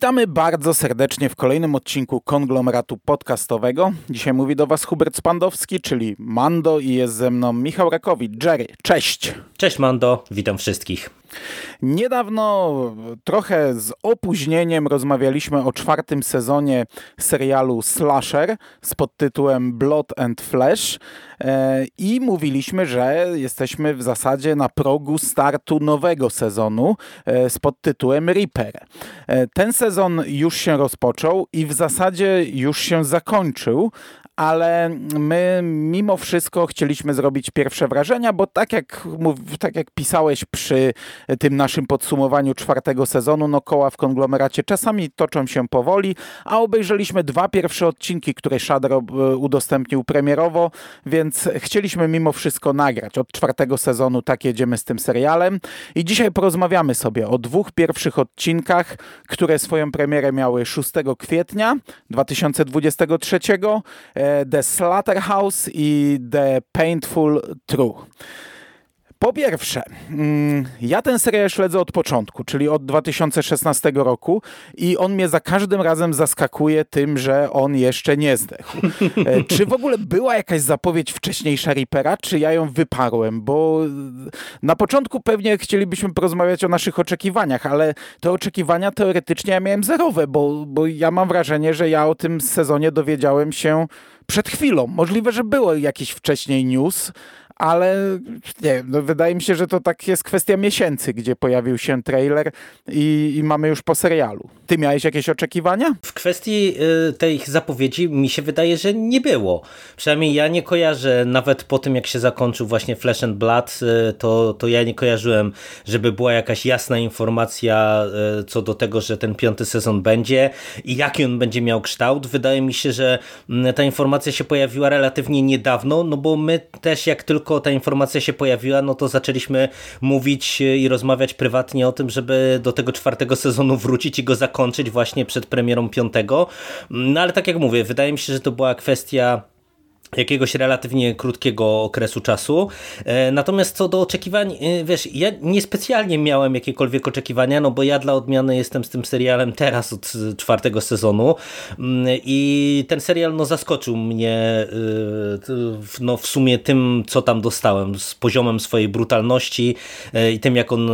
Witamy bardzo serdecznie w kolejnym odcinku konglomeratu podcastowego. Dzisiaj mówi do Was Hubert Spandowski, czyli Mando i jest ze mną Michał Rakowicz. Jerry, cześć! Cześć Mando, witam wszystkich. Niedawno, trochę z opóźnieniem, rozmawialiśmy o czwartym sezonie serialu Slasher z podtytułem Blood and Flesh e, i mówiliśmy, że jesteśmy w zasadzie na progu startu nowego sezonu e, z podtytułem Reaper. E, ten sezon już się rozpoczął i w zasadzie już się zakończył, ale my mimo wszystko chcieliśmy zrobić pierwsze wrażenia, bo tak jak, tak jak pisałeś przy tym naszym podsumowaniu czwartego sezonu, no koła w konglomeracie czasami toczą się powoli, a obejrzeliśmy dwa pierwsze odcinki, które Shudder udostępnił premierowo, więc chcieliśmy mimo wszystko nagrać. Od czwartego sezonu tak jedziemy z tym serialem i dzisiaj porozmawiamy sobie o dwóch pierwszych odcinkach, które swoją premierę miały 6 kwietnia 2023 The Slaughterhouse i The Painful Truth. Po pierwsze, mm, ja ten serial śledzę od początku, czyli od 2016 roku i on mnie za każdym razem zaskakuje tym, że on jeszcze nie zdechł. E, czy w ogóle była jakaś zapowiedź wcześniejsza Reapera, czy ja ją wyparłem? Bo na początku pewnie chcielibyśmy porozmawiać o naszych oczekiwaniach, ale te oczekiwania teoretycznie ja miałem zerowe, bo, bo ja mam wrażenie, że ja o tym sezonie dowiedziałem się przed chwilą. Możliwe, że było jakiś wcześniej news, ale nie no wydaje mi się, że to tak jest kwestia miesięcy, gdzie pojawił się trailer i, i mamy już po serialu. Ty miałeś jakieś oczekiwania? W kwestii y, tej zapowiedzi mi się wydaje, że nie było. Przynajmniej ja nie kojarzę, nawet po tym jak się zakończył właśnie Flesh and Blood, y, to, to ja nie kojarzyłem, żeby była jakaś jasna informacja y, co do tego, że ten piąty sezon będzie i jaki on będzie miał kształt. Wydaje mi się, że mm, ta informacja się pojawiła relatywnie niedawno, no bo my też jak tylko tylko ta informacja się pojawiła, no to zaczęliśmy mówić i rozmawiać prywatnie o tym, żeby do tego czwartego sezonu wrócić i go zakończyć właśnie przed premierą piątego. No ale tak jak mówię, wydaje mi się, że to była kwestia jakiegoś relatywnie krótkiego okresu czasu. E, natomiast co do oczekiwań, e, wiesz, ja niespecjalnie miałem jakiekolwiek oczekiwania, no bo ja dla odmiany jestem z tym serialem teraz od czwartego sezonu mm, i ten serial no zaskoczył mnie e, no w sumie tym, co tam dostałem, z poziomem swojej brutalności i tym, jak on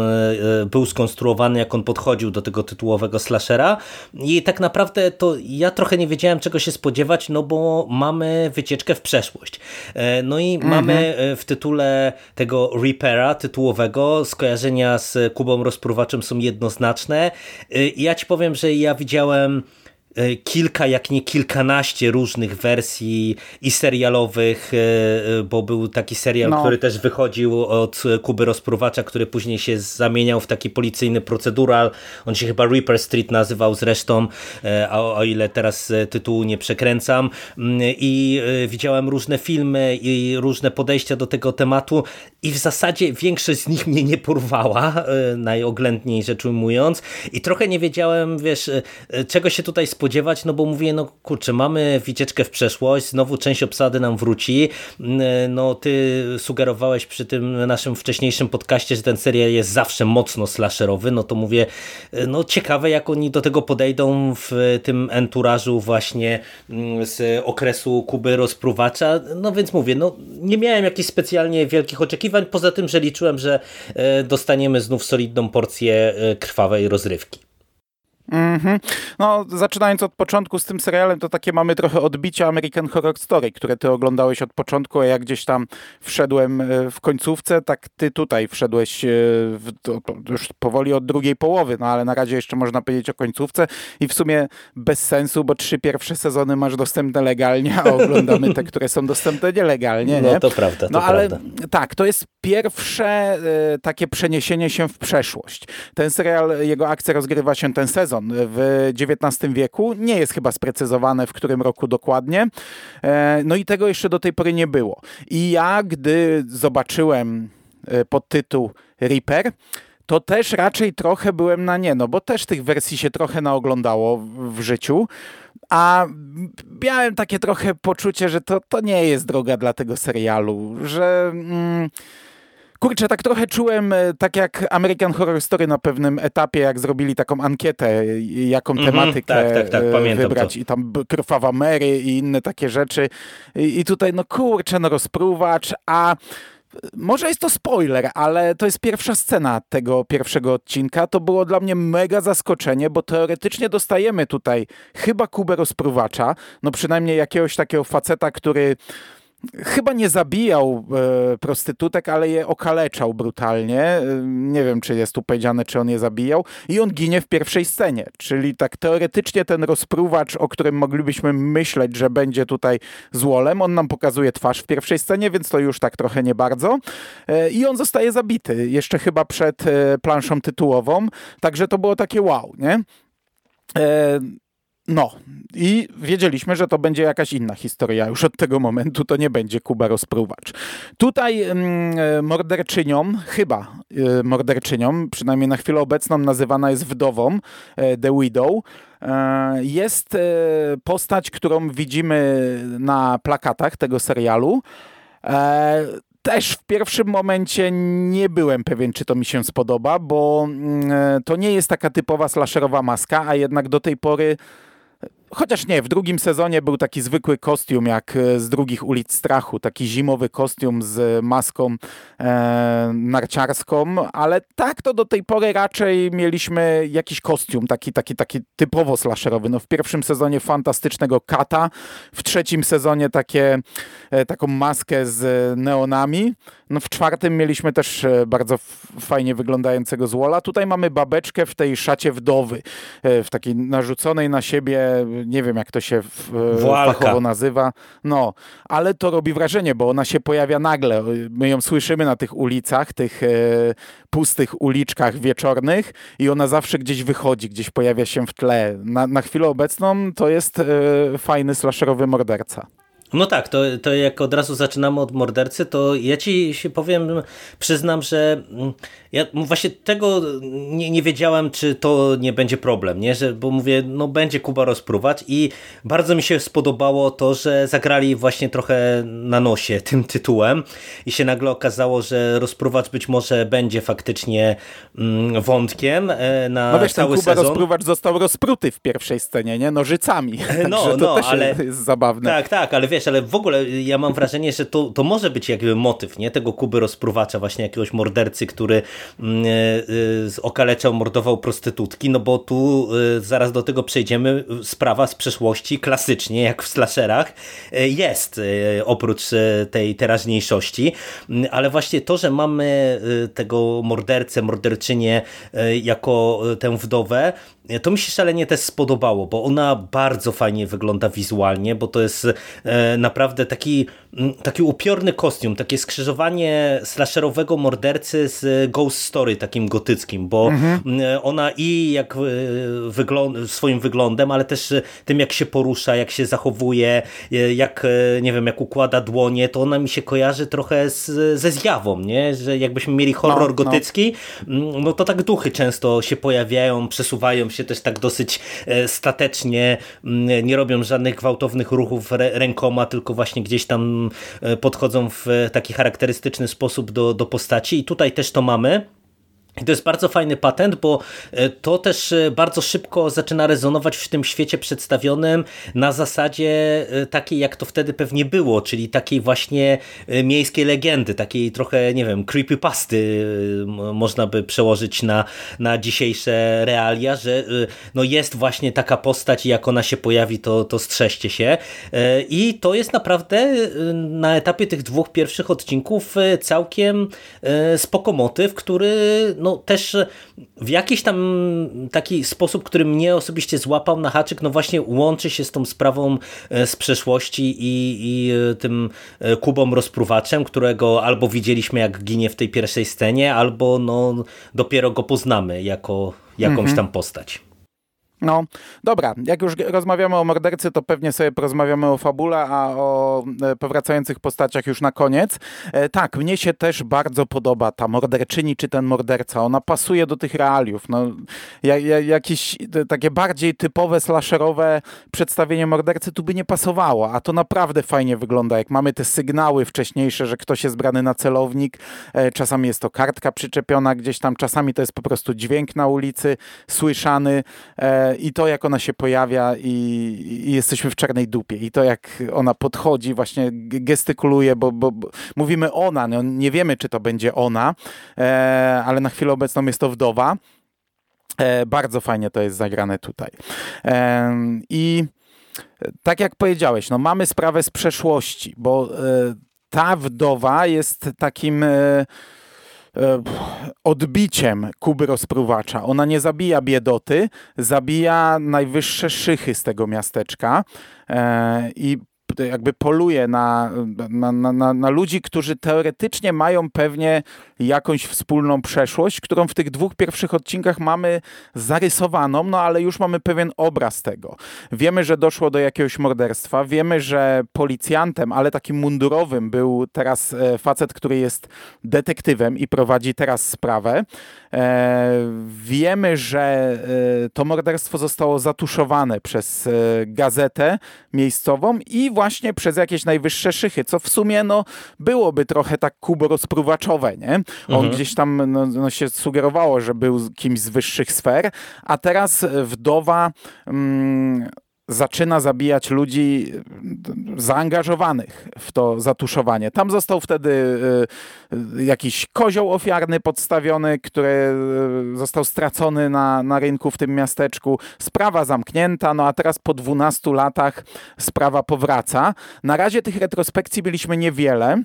był skonstruowany, jak on podchodził do tego tytułowego slashera i tak naprawdę to ja trochę nie wiedziałem, czego się spodziewać, no bo mamy wycieczkę w przeszłość. E, no i mhm. mamy e, w tytule tego Reapera tytułowego skojarzenia z Kubą Rozpruwaczem są jednoznaczne. E, ja ci powiem, że ja widziałem kilka, jak nie kilkanaście różnych wersji i serialowych, e, e, bo był taki serial, no. który też wychodził od Kuby Rozpruwacza, który później się zamieniał w taki policyjny procedural. On się chyba Reaper Street nazywał zresztą, a o ile teraz tytułu nie przekręcam. Mm, I widziałem różne filmy i różne podejścia do tego tematu i w zasadzie większość z nich mnie nie porwała, najoględniej rzecz ujmując. I trochę nie wiedziałem, wiesz, czego się tutaj spodziewać spodziewać, no bo mówię, no kurczę, mamy wycieczkę w przeszłość, znowu część obsady nam wróci. Mm, no ty sugerowałeś przy tym naszym wcześniejszym podcaście, że ten serial jest zawsze mocno slasherowy, no to mówię, no ciekawe jak oni do tego podejdą w tym enturażu właśnie mm, z okresu Kuby Rozpruwacza, no więc mówię, no nie miałem jakichś specjalnie wielkich oczekiwań, poza tym, że liczyłem, że e, dostaniemy znów solidną porcję e, krwawej rozrywki. Mm -hmm. No, zaczynając od początku z tym serialem, to takie mamy trochę odbicia American Horror Story, które ty oglądałeś od początku, a ja gdzieś tam wszedłem e, w końcówce, tak ty tutaj wszedłeś e, w, już powoli od drugiej połowy, no ale na razie jeszcze można powiedzieć o końcówce i w sumie bez sensu, bo trzy pierwsze sezony masz dostępne legalnie, a oglądamy te, które są dostępne nielegalnie. No nie? to prawda, to No ale prawda. tak, to jest pierwsze y, takie przeniesienie się w przeszłość. Ten serial, jego akcja rozgrywa się ten sezon sezon w XIX wieku. Nie jest chyba sprecyzowane, w którym roku dokładnie. E, no i tego jeszcze do tej pory nie było. I ja, gdy zobaczyłem e, podtytuł Reaper, to też raczej trochę byłem na nie, no bo też tych wersji się trochę naoglądało w życiu, a miałem takie trochę poczucie, że to, to nie jest droga dla tego serialu, że... Mm, Kurczę, tak trochę czułem, e, tak jak American Horror Story na pewnym etapie, jak zrobili taką ankietę, jaką mm -hmm, tematykę tak, tak, tak, wybrać to. i tam krwawa Mary i inne takie rzeczy. I, i tutaj, no kurczę, no rozpruwacz, a może jest to spoiler, ale to jest pierwsza scena tego pierwszego odcinka. To było dla mnie mega zaskoczenie, bo teoretycznie dostajemy tutaj chyba Kubę rozpruwacza, no przynajmniej jakiegoś takiego faceta, który chyba nie zabijał e, prostytutek, ale je okaleczał brutalnie. E, nie wiem, czy jest tu powiedziane, czy on je zabijał. I on ginie w pierwszej scenie. Czyli tak teoretycznie ten rozpruwacz, o którym moglibyśmy myśleć, że będzie tutaj złolem, on nam pokazuje twarz w pierwszej scenie, więc to już tak trochę nie bardzo. E, I on zostaje zabity, jeszcze chyba przed planszą tytułową. Także to było takie wow, nie? E, no i wiedzieliśmy, że to będzie jakaś inna historia. Już od tego momentu to nie będzie Kuba rozpruwacz. Tutaj mm, e, morderczynią, chyba y, morderczynią, przynajmniej na chwilę obecną nazywana jest wdową, y, The Widow. Jest postać, którą widzimy na plakatach tego serialu też w pierwszym momencie nie byłem pewien, czy to mi się spodoba, bo mm, to nie jest taka typowa slasherowa maska, a jednak do tej pory Chociaż nie, w drugim sezonie był taki zwykły kostium jak e, z drugich ulic strachu, taki zimowy kostium z maską e, narciarską, ale tak to do tej pory raczej mieliśmy jakiś kostium, taki, taki, taki typowo slasherowy. No w pierwszym sezonie fantastycznego kata, w trzecim sezonie takie, e, taką maskę z neonami, no w czwartym mieliśmy też e, bardzo fajnie wyglądającego złola. Tutaj mamy babeczkę w tej szacie wdowy, e, w takiej narzuconej na siebie nie wiem jak to się fachowo nazywa. No, ale to robi wrażenie, bo ona się pojawia nagle. My ją słyszymy na tych ulicach, tych e, pustych uliczkach wieczornych i ona zawsze gdzieś wychodzi, gdzieś pojawia się w tle. Na, na chwilę obecną to jest e, fajny slasherowy morderca. No tak, to, to jak od razu zaczynamy od mordercy, to ja ci się powiem, przyznam, że mm, ja właśnie tego nie, nie wiedziałem, czy to nie będzie problem, nie? Że, bo mówię, no będzie Kuba rozpruwać i bardzo mi się spodobało to, że zagrali właśnie trochę na nosie tym tytułem i się nagle okazało, że rozpruwacz być może będzie faktycznie mm, wątkiem e, na no wiesz, cały Kuba sezon. rozpruwacz został rozpruty w pierwszej scenie, nie? Nożycami. No, to no, też ale, jest zabawne. Tak, tak, ale wiesz, ale w ogóle ja mam wrażenie, że to, to może być jakby motyw, nie? Tego Kuby rozpruwacza, właśnie jakiegoś mordercy, który e, okaleczał, mordował prostytutki, no bo tu e, zaraz do tego przejdziemy, sprawa z przeszłości klasycznie, jak w slasherach, e, jest oprócz tej teraźniejszości, mm, ale właśnie to, że mamy tego mordercę, morderczynię jako tę wdowę, to mi się szalenie też spodobało, bo ona bardzo fajnie wygląda wizualnie, bo to jest e, naprawdę taki, mm, taki upiorny kostium, takie skrzyżowanie slasherowego mordercy z Ghost Story takim gotyckim, bo mhm. Mm, ona i jak e, wygląda, swoim wyglądem, ale też tym jak się porusza, jak się zachowuje, e, jak nie wiem, jak układa dłonie, to ona mi się kojarzy trochę z, ze zjawą, nie? że jakbyśmy mieli horror no, no. gotycki, no. no to tak duchy często się pojawiają, przesuwają się się też tak dosyć e, statecznie, mm, nie robią żadnych gwałtownych ruchów rękoma, tylko właśnie gdzieś tam e, podchodzą w taki charakterystyczny sposób do, do postaci i tutaj też to mamy. I to jest bardzo fajny patent, bo e, to też e, bardzo szybko zaczyna rezonować w tym świecie przedstawionym na zasadzie e, takiej, jak to wtedy pewnie było, czyli takiej właśnie miejskiej legendy, takiej trochę, nie wiem, creepypasty można by przełożyć na, na dzisiejsze realia, że no jest właśnie taka postać i jak ona się pojawi, to, to strzeście się. I to jest naprawdę na etapie tych dwóch pierwszych odcinków całkiem spoko motyw, który no też w jakiś tam taki sposób, który mnie osobiście złapał na haczyk, no właśnie łączy się z tą sprawą e, z przeszłości i, i e, tym e, Kubą rozpruwaczem, którego albo widzieliśmy jak ginie w tej pierwszej scenie, albo no dopiero go poznamy jako jakąś mhm. tam postać. No, dobra, jak już rozmawiamy o mordercy, to pewnie sobie porozmawiamy o fabule, a o e, powracających postaciach już na koniec. E, tak, mnie się też bardzo podoba ta morderczyni czy ten morderca. Ona pasuje do tych realiów. No, jakieś takie bardziej typowe, slasherowe przedstawienie mordercy tu by nie pasowało, a to naprawdę fajnie wygląda, jak mamy te sygnały wcześniejsze, że ktoś jest brany na celownik, e, czasami jest to kartka przyczepiona gdzieś tam, czasami to jest po prostu dźwięk na ulicy, słyszany, i to, jak ona się pojawia i, i, jesteśmy w czarnej dupie i to, jak ona podchodzi, właśnie gestykuluje, bo, bo, bo mówimy ona, no, nie wiemy, czy to będzie ona, e, ale na chwilę obecną jest to wdowa. E, bardzo fajnie to jest zagrane tutaj. E, I tak jak powiedziałeś, no mamy sprawę z przeszłości, bo e, ta wdowa jest takim e, E, odbiciem Kuby rozpruwacza. Ona nie zabija biedoty, zabija najwyższe szychy z tego miasteczka e, i jakby poluje na, na, na, na, ludzi, którzy teoretycznie mają pewnie jakąś wspólną przeszłość, którą w tych dwóch pierwszych odcinkach mamy zarysowaną, no ale już mamy pewien obraz tego. Wiemy, że doszło do jakiegoś morderstwa, wiemy, że policjantem, ale takim mundurowym był teraz e, facet, który jest detektywem i prowadzi teraz sprawę. E, wiemy, że e, to morderstwo zostało zatuszowane przez gazetę miejscową i właśnie przez jakieś najwyższe szychy, co w sumie no, byłoby trochę tak kuborozpruwaczowe, nie? On mhm. gdzieś tam no, no, się sugerowało, że był kimś z wyższych sfer, a teraz wdowa mm, zaczyna zabijać ludzi zaangażowanych w to zatuszowanie. Tam został wtedy y, jakiś kozioł ofiarny podstawiony, który został stracony na, na rynku w tym miasteczku. Sprawa zamknięta, no a teraz po 12 latach sprawa powraca. Na razie tych retrospekcji byliśmy niewiele.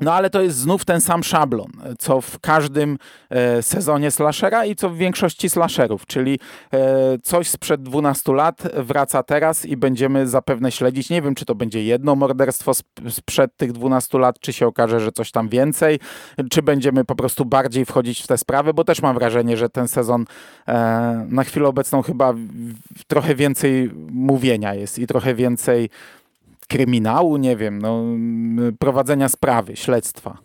No ale to jest znów ten sam szablon, co w każdym e, sezonie slashera i co w większości slasherów, czyli e, coś sprzed 12 lat wraca teraz i będziemy zapewne śledzić. Nie wiem, czy to będzie jedno morderstwo sprzed tych 12 lat, czy się okaże, że coś tam więcej, czy będziemy po prostu bardziej wchodzić w te sprawy, bo też mam wrażenie, że ten sezon e, na chwilę obecną chyba trochę więcej mówienia jest i trochę więcej kryminału, nie wiem, no, prowadzenia sprawy, śledztwa.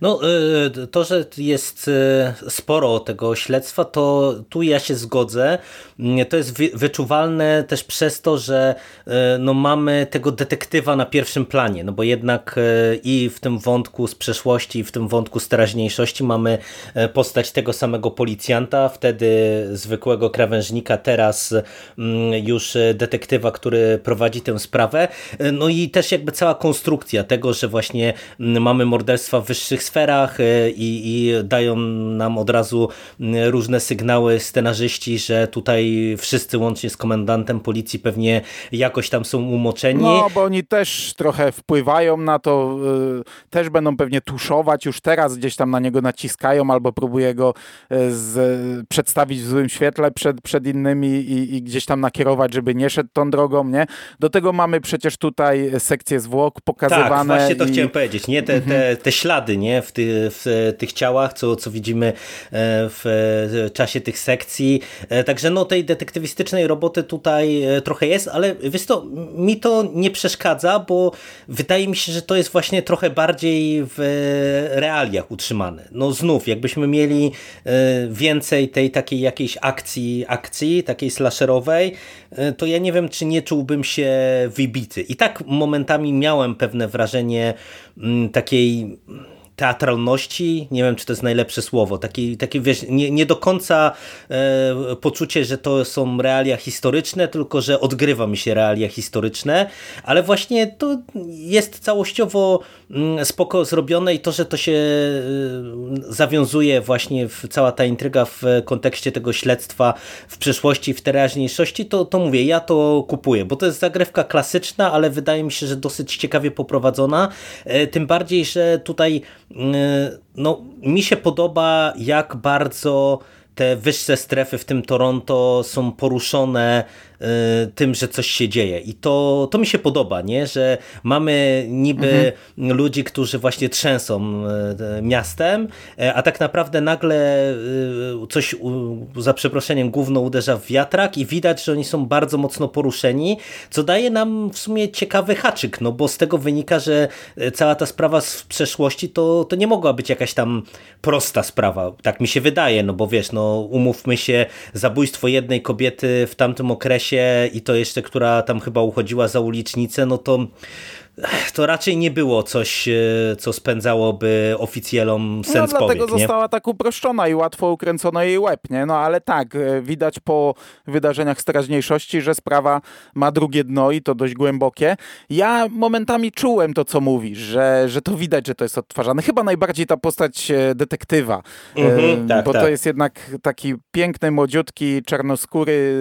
No, y, to, że jest y, sporo tego śledztwa, to tu ja się zgodzę. Mm, to jest wyczuwalne też przez to, że y, no, mamy tego detektywa na pierwszym planie, no bo jednak i w tym wątku z przeszłości, i w tym wątku z teraźniejszości mamy postać tego samego policjanta, wtedy zwykłego krawężnika, teraz już detektywa, który prowadzi tę sprawę. No i też jakby cała konstrukcja tego, że właśnie mamy morderstwa wyższe wyższych sferach e, i, i dają nam od razu różne sygnały scenarzyści, że tutaj wszyscy łącznie z komendantem policji pewnie jakoś tam są umoczeni. No, bo oni też trochę wpływają na to, y, też będą pewnie tuszować, już teraz gdzieś tam na niego naciskają albo próbuje go y, z, przedstawić w złym świetle przed, przed innymi i, i, gdzieś tam nakierować, żeby nie szedł tą drogą, nie? Do tego mamy przecież tutaj sekcję zwłok pokazywane. Tak, właśnie to i... chciałem powiedzieć, nie? Te, te, mhm. te ślady ślady nie? W, ty, w tych ciałach, co, co widzimy e, w czasie tych sekcji. E, także no tej detektywistycznej roboty tutaj e, trochę jest, ale wiesz to, mi to nie przeszkadza, bo wydaje mi się, że to jest właśnie trochę bardziej w realiach utrzymane. No znów, jakbyśmy mieli więcej tej takiej jakiejś akcji, akcji takiej slasherowej, to ja nie wiem, czy nie czułbym się wybity. I tak momentami miałem pewne wrażenie mm, takiej teatralności, nie wiem czy to jest najlepsze słowo, takie, takie wiesz, nie, nie do końca e, poczucie, że to są realia historyczne, tylko że odgrywa mi się realia historyczne, ale właśnie to jest całościowo mm, spoko zrobione i to, że to się e, zawiązuje właśnie w cała ta intryga w kontekście tego śledztwa w przeszłości, w teraźniejszości, to, to mówię, ja to kupuję, bo to jest zagrywka klasyczna, ale wydaje mi się, że dosyć ciekawie poprowadzona, e, tym bardziej, że tutaj no, mi się podoba, jak bardzo te wyższe strefy, w tym Toronto, są poruszone tym, że coś się dzieje. I to, to mi się podoba, nie? że mamy niby mhm. ludzi, którzy właśnie trzęsą miastem, a tak naprawdę nagle coś, za przeproszeniem, główno uderza w wiatrak i widać, że oni są bardzo mocno poruszeni, co daje nam w sumie ciekawy haczyk, no bo z tego wynika, że cała ta sprawa z przeszłości to, to nie mogła być jakaś tam prosta sprawa, tak mi się wydaje, no bo wiesz, no umówmy się, zabójstwo jednej kobiety w tamtym okresie i to jeszcze, która tam chyba uchodziła za ulicznicę, no to to raczej nie było coś, e, co spędzałoby oficjalom no, sens No dlatego powiek, została tak uproszczona i łatwo ukręcono jej łeb, nie? No ale tak, e, widać po wydarzeniach z teraźniejszości, że sprawa ma drugie dno i to dość głębokie. Ja momentami czułem to, co mówisz, że, że to widać, że to jest odtwarzane. Chyba najbardziej ta postać e, detektywa, mhm, tak, bo tak. to jest jednak taki piękny, młodziutki, czarnoskóry,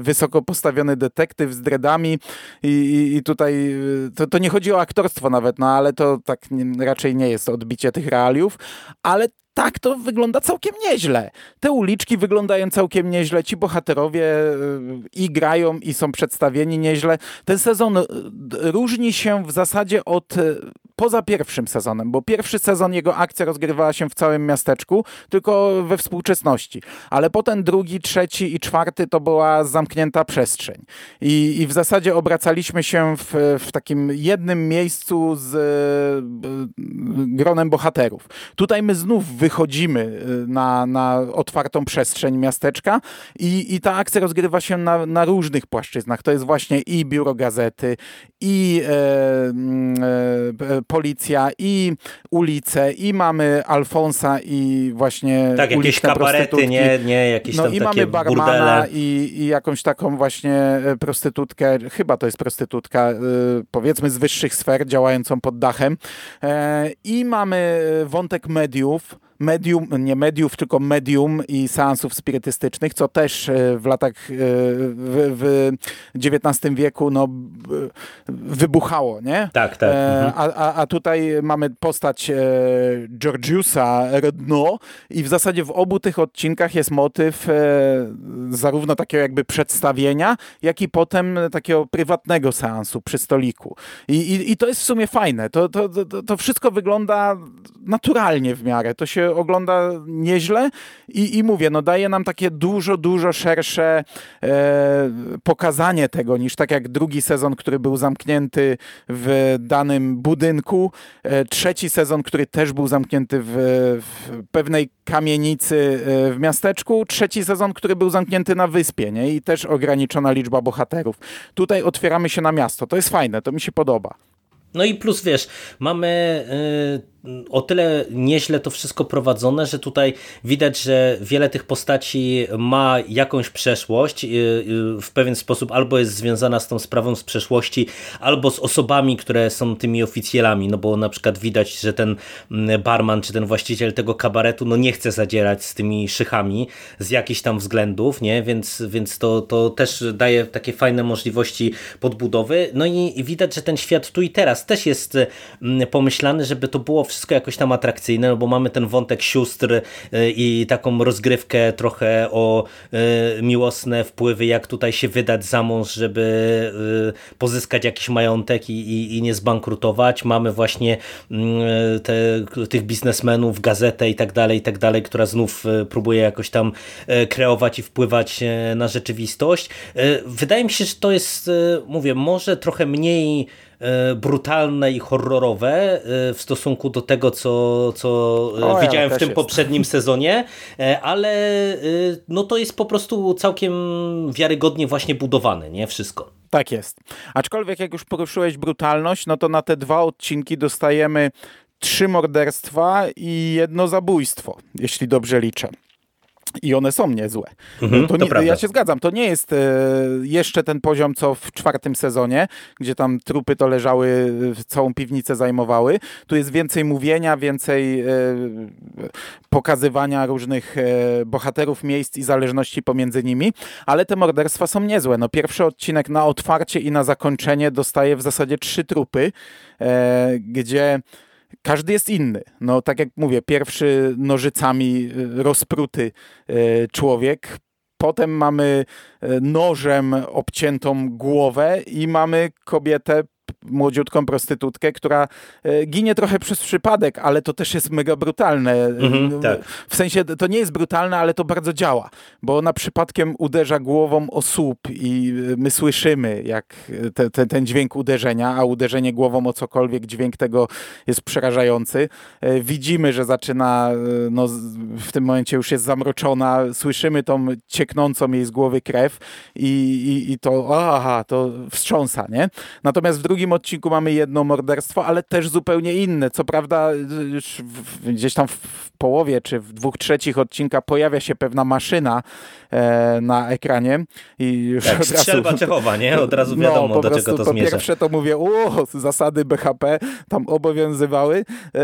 wysoko postawiony detektyw z dreadami i, i, i tutaj to, to nie chodzi o aktorstwo nawet, no ale to tak raczej nie jest odbicie tych realiów, ale tak to wygląda całkiem nieźle. Te uliczki wyglądają całkiem nieźle, ci bohaterowie y, i grają i są przedstawieni nieźle. Ten sezon y, różni się w zasadzie od y, poza pierwszym sezonem, bo pierwszy sezon jego akcja rozgrywała się w całym miasteczku, tylko we współczesności. Ale potem drugi, trzeci i czwarty to była zamknięta przestrzeń. I, i w zasadzie obracaliśmy się w, w takim jednym miejscu z gronem bohaterów. Tutaj my znów wychodzimy y, na, na otwartą przestrzeń miasteczka i, i ta akcja rozgrywa się na, na różnych płaszczyznach. To jest właśnie i biuro gazety, i e, e, policja, i ulice, i mamy Alfonsa, i właśnie Tak, jakieś kabarety, nie, nie jakieś no, tam i mamy barmana i, i, jakąś taką właśnie e, prostytutkę, chyba to jest prostytutka, powiedzmy z wyższych sfer, działającą pod dachem. I mamy wątek mediów, medium, nie mediów, tylko medium i seansów spirytystycznych, co też e, w latach, e, w, w XIX wieku no, wybuchało, nie? Tak, tak. E, mhm. A, a tutaj mamy postać Georgiusa Redno i w zasadzie w obu tych odcinkach jest motyw zarówno takiego jakby przedstawienia, jak i potem takiego prywatnego seansu przy stoliku. I, i, i to jest w sumie fajne. To, to, to, to wszystko wygląda naturalnie w miarę. To się ogląda nieźle i, i mówię, no daje nam takie dużo, dużo szersze e, pokazanie tego niż tak jak drugi sezon, który był zamknięty w danym budynku, e, trzeci sezon, który też był zamknięty w, w pewnej kamienicy e, w miasteczku, trzeci sezon, który był zamknięty na wyspie nie? i też ograniczona liczba bohaterów. Tutaj otwieramy się na miasto. To jest fajne, to mi się podoba. No i plus wiesz, mamy o tyle nieźle to wszystko prowadzone, że tutaj widać, że wiele tych postaci ma jakąś przeszłość y, y, w pewien sposób albo jest związana z tą sprawą z przeszłości, albo z osobami, które są tymi oficjalami, no bo na przykład widać, że ten mm, barman czy ten właściciel tego kabaretu no nie chce zadzierać z tymi szychami z jakichś tam względów, nie? Więc, więc to, to też daje takie fajne możliwości podbudowy. No i widać, że ten świat tu i teraz też jest mm, pomyślany, żeby to było wszystko jakoś tam atrakcyjne, no bo mamy ten wątek sióstr y, i taką rozgrywkę trochę o y, miłosne wpływy, jak tutaj się wydać za mąż, żeby y, pozyskać jakiś majątek i, i, i nie zbankrutować. Mamy właśnie mm, te, tych biznesmenów, gazetę i tak dalej, i tak dalej, która znów próbuje jakoś tam kreować i wpływać na rzeczywistość. Wydaje mi się, że to jest, mówię, może trochę mniej brutalne i horrorowe e, w stosunku do tego, co, co e, o, widziałem ja w tym jest. poprzednim sezonie, ale no to jest po prostu całkiem wiarygodnie właśnie budowane, nie? Wszystko. Tak jest. Aczkolwiek jak już poruszyłeś brutalność, no to na te dwa odcinki dostajemy trzy morderstwa i jedno zabójstwo, jeśli dobrze liczę. I one są niezłe. Mhm, to nie, to ja się zgadzam, to nie jest e, jeszcze ten poziom, co w czwartym sezonie, gdzie tam trupy to leżały, całą piwnicę zajmowały. Tu jest więcej mówienia, więcej e, pokazywania różnych e, bohaterów, miejsc i zależności pomiędzy nimi, ale te morderstwa są niezłe. No, pierwszy odcinek na otwarcie i na zakończenie dostaje w zasadzie trzy trupy, gdzie każdy jest inny. No tak jak mówię, pierwszy nożycami y, rozpruty y, człowiek, potem mamy nożem obciętą głowę i mamy kobietę młodziutką prostytutkę, która e, ginie trochę przez przypadek, ale to też jest mega brutalne. Mhm, tak. W sensie to nie jest brutalne, ale to bardzo działa, bo ona przypadkiem uderza głową o słup i e, my słyszymy, jak te, te, ten dźwięk uderzenia, a uderzenie głową o cokolwiek, dźwięk tego jest przerażający. E, widzimy, że zaczyna, no, w tym momencie już jest zamroczona, słyszymy tą cieknącą jej z głowy krew i, i, i to, aha, to wstrząsa, nie? Natomiast w drugim odcinku mamy jedno morderstwo, ale też zupełnie inne. Co prawda już gdzieś tam w połowie czy w dwóch trzecich odcinka pojawia się pewna maszyna e, na ekranie i już tak, od razu... strzelba Czechowa, nie? Od razu no, wiadomo, no, do czego to po zmierza. Po pierwsze to mówię, o, zasady BHP tam obowiązywały, e,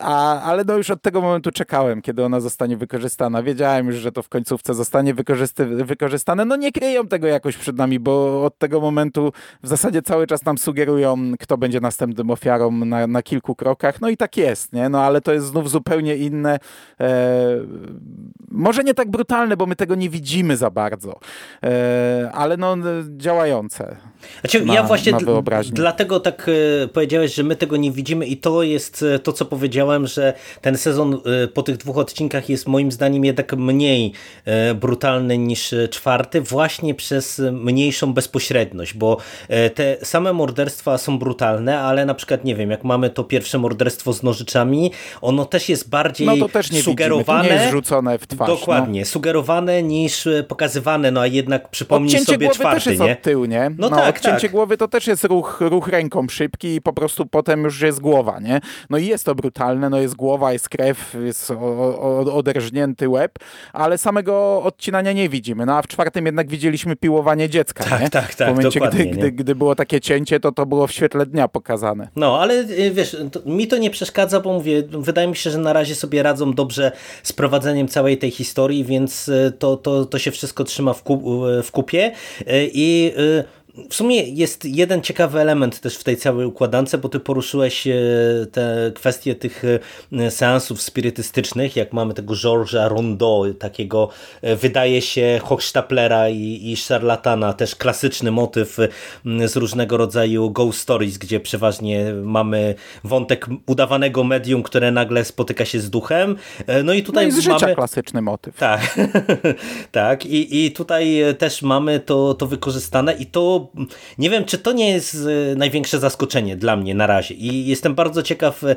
a, ale no już od tego momentu czekałem, kiedy ona zostanie wykorzystana. Wiedziałem już, że to w końcówce zostanie wykorzystane. No nie kryją tego jakoś przed nami, bo od tego momentu w zasadzie cały czas nam sugerują, kto będzie następnym ofiarą na, na kilku krokach. No i tak jest, nie? No ale to jest znów zupełnie inne. E, może nie tak brutalne, bo my tego nie widzimy za bardzo, e, ale no działające. Znaczy, na, ja właśnie dlatego tak e, powiedziałeś, że my tego nie widzimy i to jest e, to, co powiedziałem, że ten sezon e, po tych dwóch odcinkach jest moim zdaniem jednak mniej brutalny niż czwarty, właśnie przez mniejszą bezpośredność, bo te same morderstwa są brutalne, ale na przykład, nie wiem, jak mamy to pierwsze morderstwo z nożyczami, ono też jest bardziej no to też nie sugerowane. Widzimy. To nie jest rzucone w twarz. Dokładnie, no. sugerowane niż pokazywane, no a jednak przypomnij Odcięcie sobie głowy czwarty, też jest nie? od tyłu, nie? No, no tak, odcięcie tak. głowy to też jest ruch, ruch ręką szybki i po prostu potem już jest głowa, nie? No i jest to brutalne, no jest głowa, jest krew, jest o, o, oderżnięty łeb, ale samego odcinania nie widzimy. No a w czwartym jednak widzieliśmy piłowanie dziecka, tak, nie? Tak, tak, W momencie, gdy, gdy, gdy było takie cięcie, to to było w świetle dnia pokazane. No, ale y, wiesz, to, mi to nie przeszkadza, bo mówię, wydaje mi się, że na razie sobie radzą dobrze z prowadzeniem całej tej historii, więc y, to, to, to się wszystko trzyma w, ku, w kupie y, i w sumie jest jeden ciekawy element też w tej całej układance, bo ty poruszyłeś e, te kwestie tych e, seansów spirytystycznych, jak mamy tego Georgesa Rondeau, takiego e, wydaje się Hochstaplera i, i szarlatana, też klasyczny motyw z różnego rodzaju ghost stories, gdzie przeważnie mamy wątek udawanego medium, które nagle spotyka się z duchem. No i tutaj no i z mamy... klasyczny motyw. Tak, tak. I, i tutaj też mamy to, to wykorzystane i to nie wiem, czy to nie jest e, największe zaskoczenie dla mnie na razie. I jestem bardzo ciekaw, e,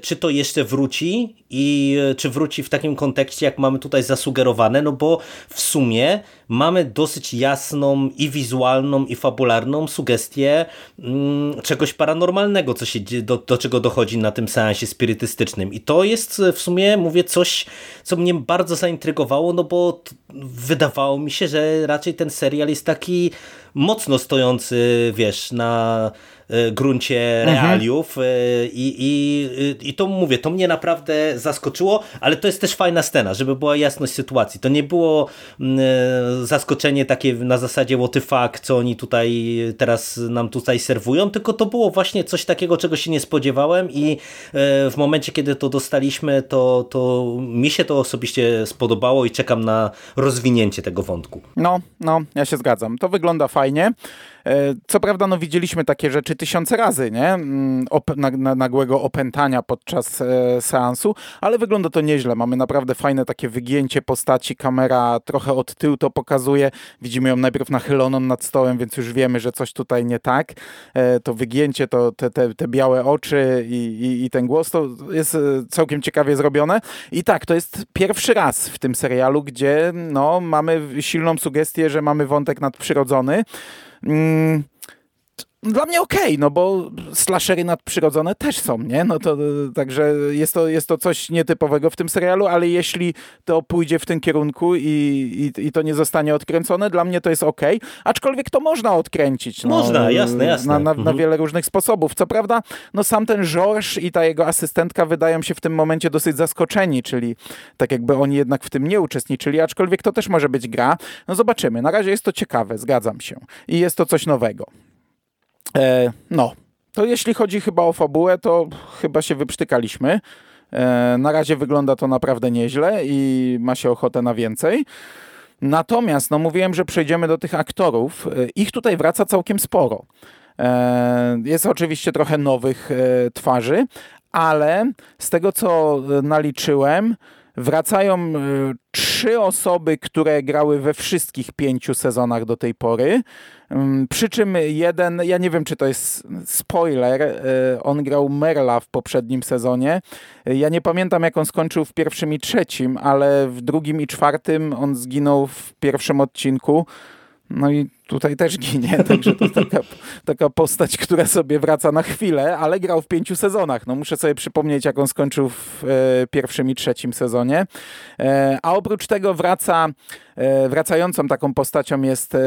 czy to jeszcze wróci i e, czy wróci w takim kontekście, jak mamy tutaj zasugerowane, no bo w sumie mamy dosyć jasną i wizualną i fabularną sugestię mm, czegoś paranormalnego, co się, do, do czego dochodzi na tym seansie spirytystycznym. I to jest w sumie, mówię, coś, co mnie bardzo zaintrygowało, no bo wydawało mi się, że raczej ten serial jest taki mocno stojący, wiesz, na E, gruncie mhm. realiów mhm. I, i, i to mówię, to mnie naprawdę zaskoczyło, ale to jest też fajna scena, żeby była jasność sytuacji. To nie było mm, e, zaskoczenie takie na zasadzie what the fuck, co oni tutaj teraz nam tutaj serwują, tylko to było właśnie coś takiego, czego się nie spodziewałem i w momencie, kiedy to dostaliśmy, to, to mi się to osobiście spodobało i czekam na rozwinięcie tego wątku. No, no, ja się zgadzam. To wygląda fajnie. E, co prawda, no widzieliśmy takie rzeczy tysiące razy, nie? Mm, op nagłego opętania podczas e, seansu, ale wygląda to nieźle. Mamy naprawdę fajne takie wygięcie postaci, kamera trochę od tyłu to pokazuje. Widzimy ją najpierw nachyloną nad stołem, więc już wiemy, że coś tutaj nie tak. E, to wygięcie, to te, te, te białe oczy i, i, i ten głos, to jest całkiem ciekawie zrobione. I tak, to jest pierwszy raz w tym serialu, gdzie no, mamy silną sugestię, że mamy wątek nadprzyrodzony. Mm, dla mnie okej, okay, no bo slashery nadprzyrodzone też są, nie? No to także jest to, jest to coś nietypowego w tym serialu, ale jeśli to pójdzie w tym kierunku i, i, i to nie zostanie odkręcone, dla mnie to jest okej. Okay. Aczkolwiek to można odkręcić. No, można, jasne, jasne. Na, na, mhm. na, wiele różnych sposobów. Co prawda, no sam ten George i ta jego asystentka wydają się w tym momencie dosyć zaskoczeni, czyli tak jakby oni jednak w tym nie uczestniczyli, aczkolwiek to też może być gra. No zobaczymy. Na razie jest to ciekawe, zgadzam się. I jest to coś nowego. E, no, to jeśli chodzi chyba o fabułę, to chyba się wyprztykaliśmy. E, na razie wygląda to naprawdę nieźle i ma się ochotę na więcej. Natomiast, no mówiłem, że przejdziemy do tych aktorów. Ich tutaj wraca całkiem sporo. Jest oczywiście trochę nowych twarzy, ale z tego co naliczyłem, wracają trzy osoby, które grały we wszystkich pięciu sezonach do tej pory. Mm, przy czym jeden, ja nie wiem czy to jest spoiler, e, on grał Merla w poprzednim sezonie. Ja nie pamiętam jak on skończył w pierwszym i trzecim, ale w drugim i czwartym on zginął w pierwszym odcinku. No i tutaj też ginie, także to taka, taka postać, która sobie wraca na chwilę, ale grał w pięciu sezonach. No muszę sobie przypomnieć, jak on skończył w e, pierwszym i trzecim sezonie. E, a oprócz tego wraca, e, wracającą taką postacią jest e,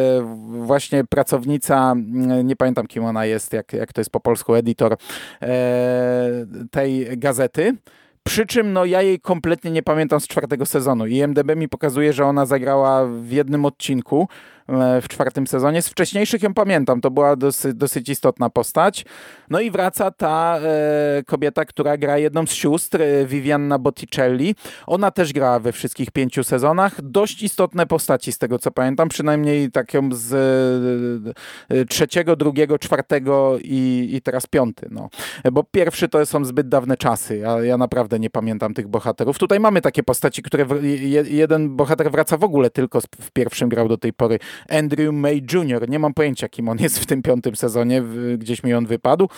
właśnie pracownica, nie pamiętam kim ona jest, jak, jak to jest po polsku, editor e, tej gazety. Przy czym no, ja jej kompletnie nie pamiętam z czwartego sezonu. IMDB mi pokazuje, że ona zagrała w jednym odcinku, w czwartym sezonie. Z wcześniejszych ją pamiętam, to była dosyć, dosyć istotna postać. No i wraca ta e, kobieta, która gra jedną z sióstr, e, Vivianna Botticelli. Ona też grała we wszystkich pięciu sezonach. Dość istotne postaci z tego co pamiętam, przynajmniej taką z e, e, trzeciego, drugiego, czwartego i, i teraz piąty. No. Bo pierwszy to są zbyt dawne czasy. Ja, ja naprawdę nie pamiętam tych bohaterów. Tutaj mamy takie postaci, które w, je, jeden bohater wraca w ogóle tylko w pierwszym grał do tej pory. Andrew May Jr. Nie mam pojęcia, kim on jest w tym piątym sezonie, gdzieś mi on wypadł.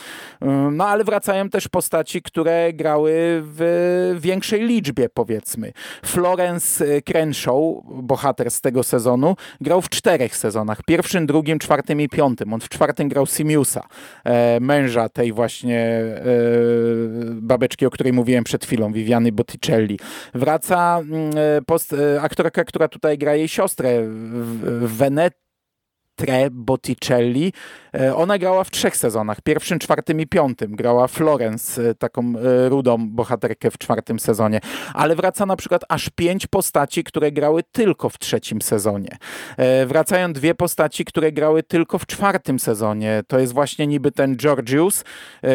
No ale wracają też postaci, które grały w większej liczbie, powiedzmy. Florence Crenshaw, bohater z tego sezonu, grał w czterech sezonach. Pierwszym, drugim, czwartym i piątym. On w czwartym grał Simiusa, e, męża tej właśnie e, babeczki, o której mówiłem przed chwilą, Viviany Botticelli. Wraca e, post, aktorka, która tutaj gra jej siostrę w, w Tre Botticelli. E, ona grała w trzech sezonach, pierwszym, czwartym i piątym. Grała Florence, e, taką e, rudą bohaterkę w czwartym sezonie. Ale wraca na przykład aż pięć postaci, które grały tylko w trzecim sezonie. Wracają dwie postaci, które grały tylko w czwartym sezonie. To jest właśnie niby ten Georgius,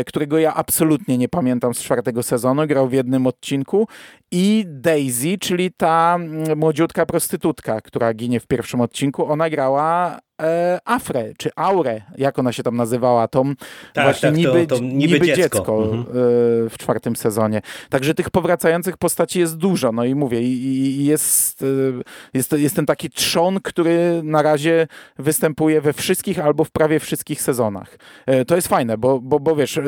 którego ja absolutnie nie pamiętam z czwartego sezonu. Grał w jednym odcinku. I Daisy, czyli ta mm, młodziutka prostytutka, która ginie w pierwszym odcinku. Ona grała e, Afrę, czy Aurę, jak ona się tam nazywała, tą tak, właśnie tak, niby, to, to niby, niby, dziecko, dziecko mhm. e, w czwartym sezonie. Także tych powracających postaci jest dużo, no i mówię, i, jest, e, jest, jest ten taki trzon, który na razie występuje we wszystkich albo w prawie wszystkich sezonach. E, to jest fajne, bo, bo, bo wiesz,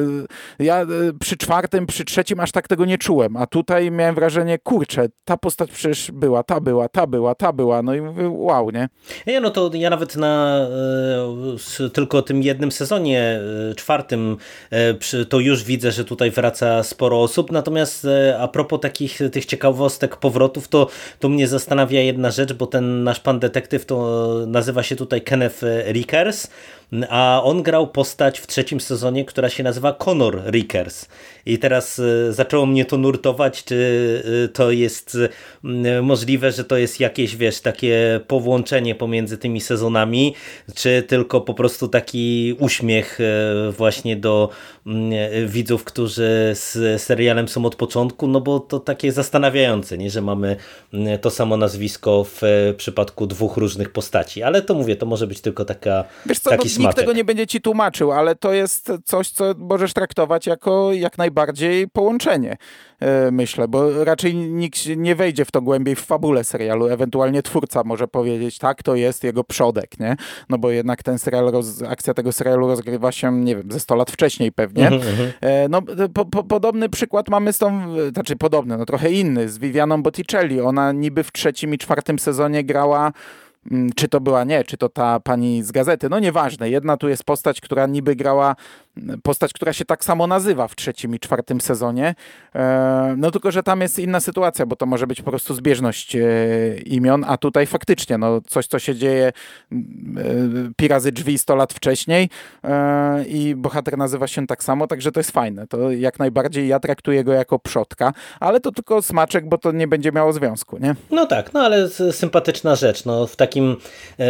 ja przy czwartym, przy trzecim aż tak tego nie czułem, a tutaj miałem wrażenie, kurczę, ta postać przecież była, ta była, ta była, ta była, no i mówię, wow, nie? Nie, no to ja nawet na tylko tym jednym sezonie, e, czwartym, e, to już widzę, że tutaj wraca sporo osób. Natomiast a propos takich tych ciekawostek, powrotów, to, to mnie zastanawia jedna rzecz, bo ten nasz pan detektyw to nazywa się tutaj Kenneth Rickers a on grał postać w trzecim sezonie, która się nazywa Conor Rickers. I teraz e, zaczęło mnie to nurtować, czy e, to jest e, możliwe, że to jest jakieś, wiesz, takie połączenie pomiędzy tymi sezonami, czy tylko po prostu taki uśmiech właśnie do widzów, którzy z serialem są od początku, no bo to takie zastanawiające, nie, że mamy to samo nazwisko w przypadku dwóch różnych postaci, ale to mówię, to może być tylko taka, co, taki Nikt tego nie będzie ci tłumaczył, ale to jest coś, co możesz traktować jako jak najbardziej połączenie, e, myślę, bo raczej nikt nie wejdzie w to głębiej w fabule serialu. Ewentualnie twórca może powiedzieć, tak, to jest jego przodek, nie? No bo jednak ten serial, akcja tego serialu rozgrywa się, nie wiem, ze 100 lat wcześniej pewnie. Mhm, mhm. E, no, po, po, podobny przykład mamy z tą, znaczy podobny, no trochę inny, z Vivianą Botticelli. Ona niby w trzecim i czwartym sezonie grała czy to była nie, czy to ta pani z gazety, no nieważne. Jedna tu jest postać, która niby grała postać, która się tak samo nazywa w trzecim i czwartym sezonie. E, no tylko, że tam jest inna sytuacja, bo to może być po prostu zbieżność e, imion, a tutaj faktycznie no, coś, co się dzieje e, pi razy drzwi 100 lat wcześniej i bohater nazywa się tak samo, także to jest fajne. To jak najbardziej ja traktuję go jako przodka, ale to tylko smaczek, bo to nie będzie miało związku, nie? No tak, no ale sympatyczna rzecz. No, w takim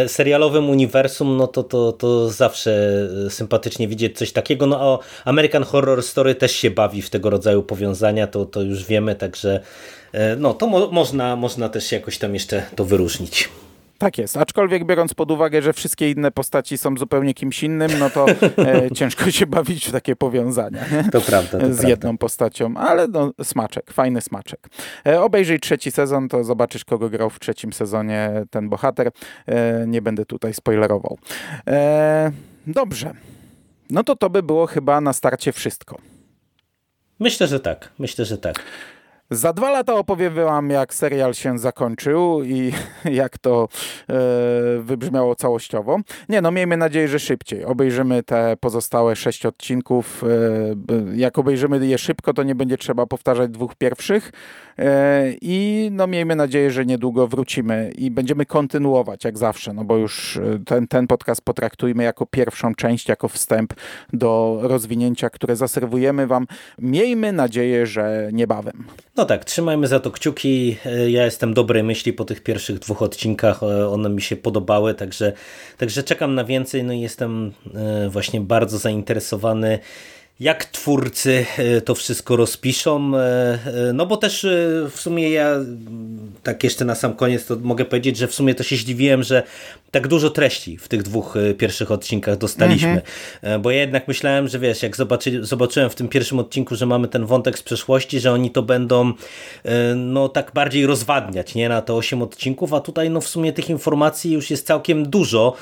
serialowym uniwersum, no to, to, to zawsze sympatycznie widzieć coś takiego, takiego, no American Horror Story też się bawi w tego rodzaju powiązania, to, to już wiemy, także e, no to mo można, można też jakoś tam jeszcze to wyróżnić. Tak jest, aczkolwiek biorąc pod uwagę, że wszystkie inne postaci są zupełnie kimś innym, no to e, ciężko się bawić w takie powiązania. To prawda. To z prawda. jedną postacią, ale no, smaczek, fajny smaczek. E, obejrzyj trzeci sezon, to zobaczysz, kogo grał w trzecim sezonie ten bohater. E, nie będę tutaj spoilerował. E, dobrze. No to to by było chyba na starcie wszystko. Myślę, że tak. Myślę, że tak. Za dwa lata opowiem wam, jak serial się zakończył i jak to e, wybrzmiało całościowo. Nie no, miejmy nadzieję, że szybciej. Obejrzymy te pozostałe sześć odcinków. E, jak obejrzymy je szybko, to nie będzie trzeba powtarzać dwóch pierwszych. E, I no, miejmy nadzieję, że niedługo wrócimy i będziemy kontynuować, jak zawsze, no bo już e, ten, ten podcast potraktujmy jako pierwszą część, jako wstęp do rozwinięcia, które zaserwujemy wam. Miejmy nadzieję, że niebawem. No tak, trzymajmy za to kciuki. E, Ja jestem dobrej myśli po tych pierwszych dwóch odcinkach. E, One mi się podobały, także, także czekam na więcej. No i jestem e, właśnie bardzo zainteresowany. Jak twórcy e, to wszystko rozpiszą, e, e, no bo też w sumie ja, tak jeszcze na sam koniec, to mogę powiedzieć, że w sumie to się zdziwiłem, że tak dużo treści w tych dwóch pierwszych odcinkach dostaliśmy. E, Bo ja jednak myślałem, że wiesz, jak zobaczy, zobaczyłem w tym pierwszym odcinku, że mamy ten wątek z przeszłości, że oni to będą no tak bardziej rozwadniać, nie, na te 8 odcinków, a tutaj no w sumie tych informacji już jest całkiem dużo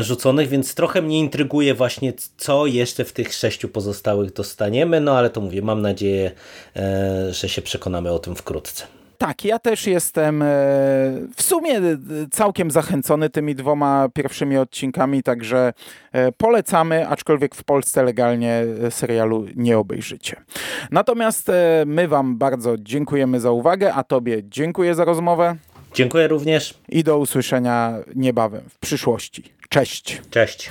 rzuconych, więc trochę mnie intryguje właśnie, co jeszcze w tych sześciu pozostałych dostaniemy, no ale to mówię, mam nadzieję, e, że się przekonamy o tym wkrótce. Tak, ja też jestem e, w sumie e, całkiem zachęcony tymi dwoma pierwszymi odcinkami, także polecamy, aczkolwiek w Polsce legalnie serialu nie obejrzycie. Natomiast my Wam bardzo dziękujemy za uwagę, a Tobie dziękuję za rozmowę Dziękuję również. i do usłyszenia niebawem w przyszłości. Cześć! Cześć.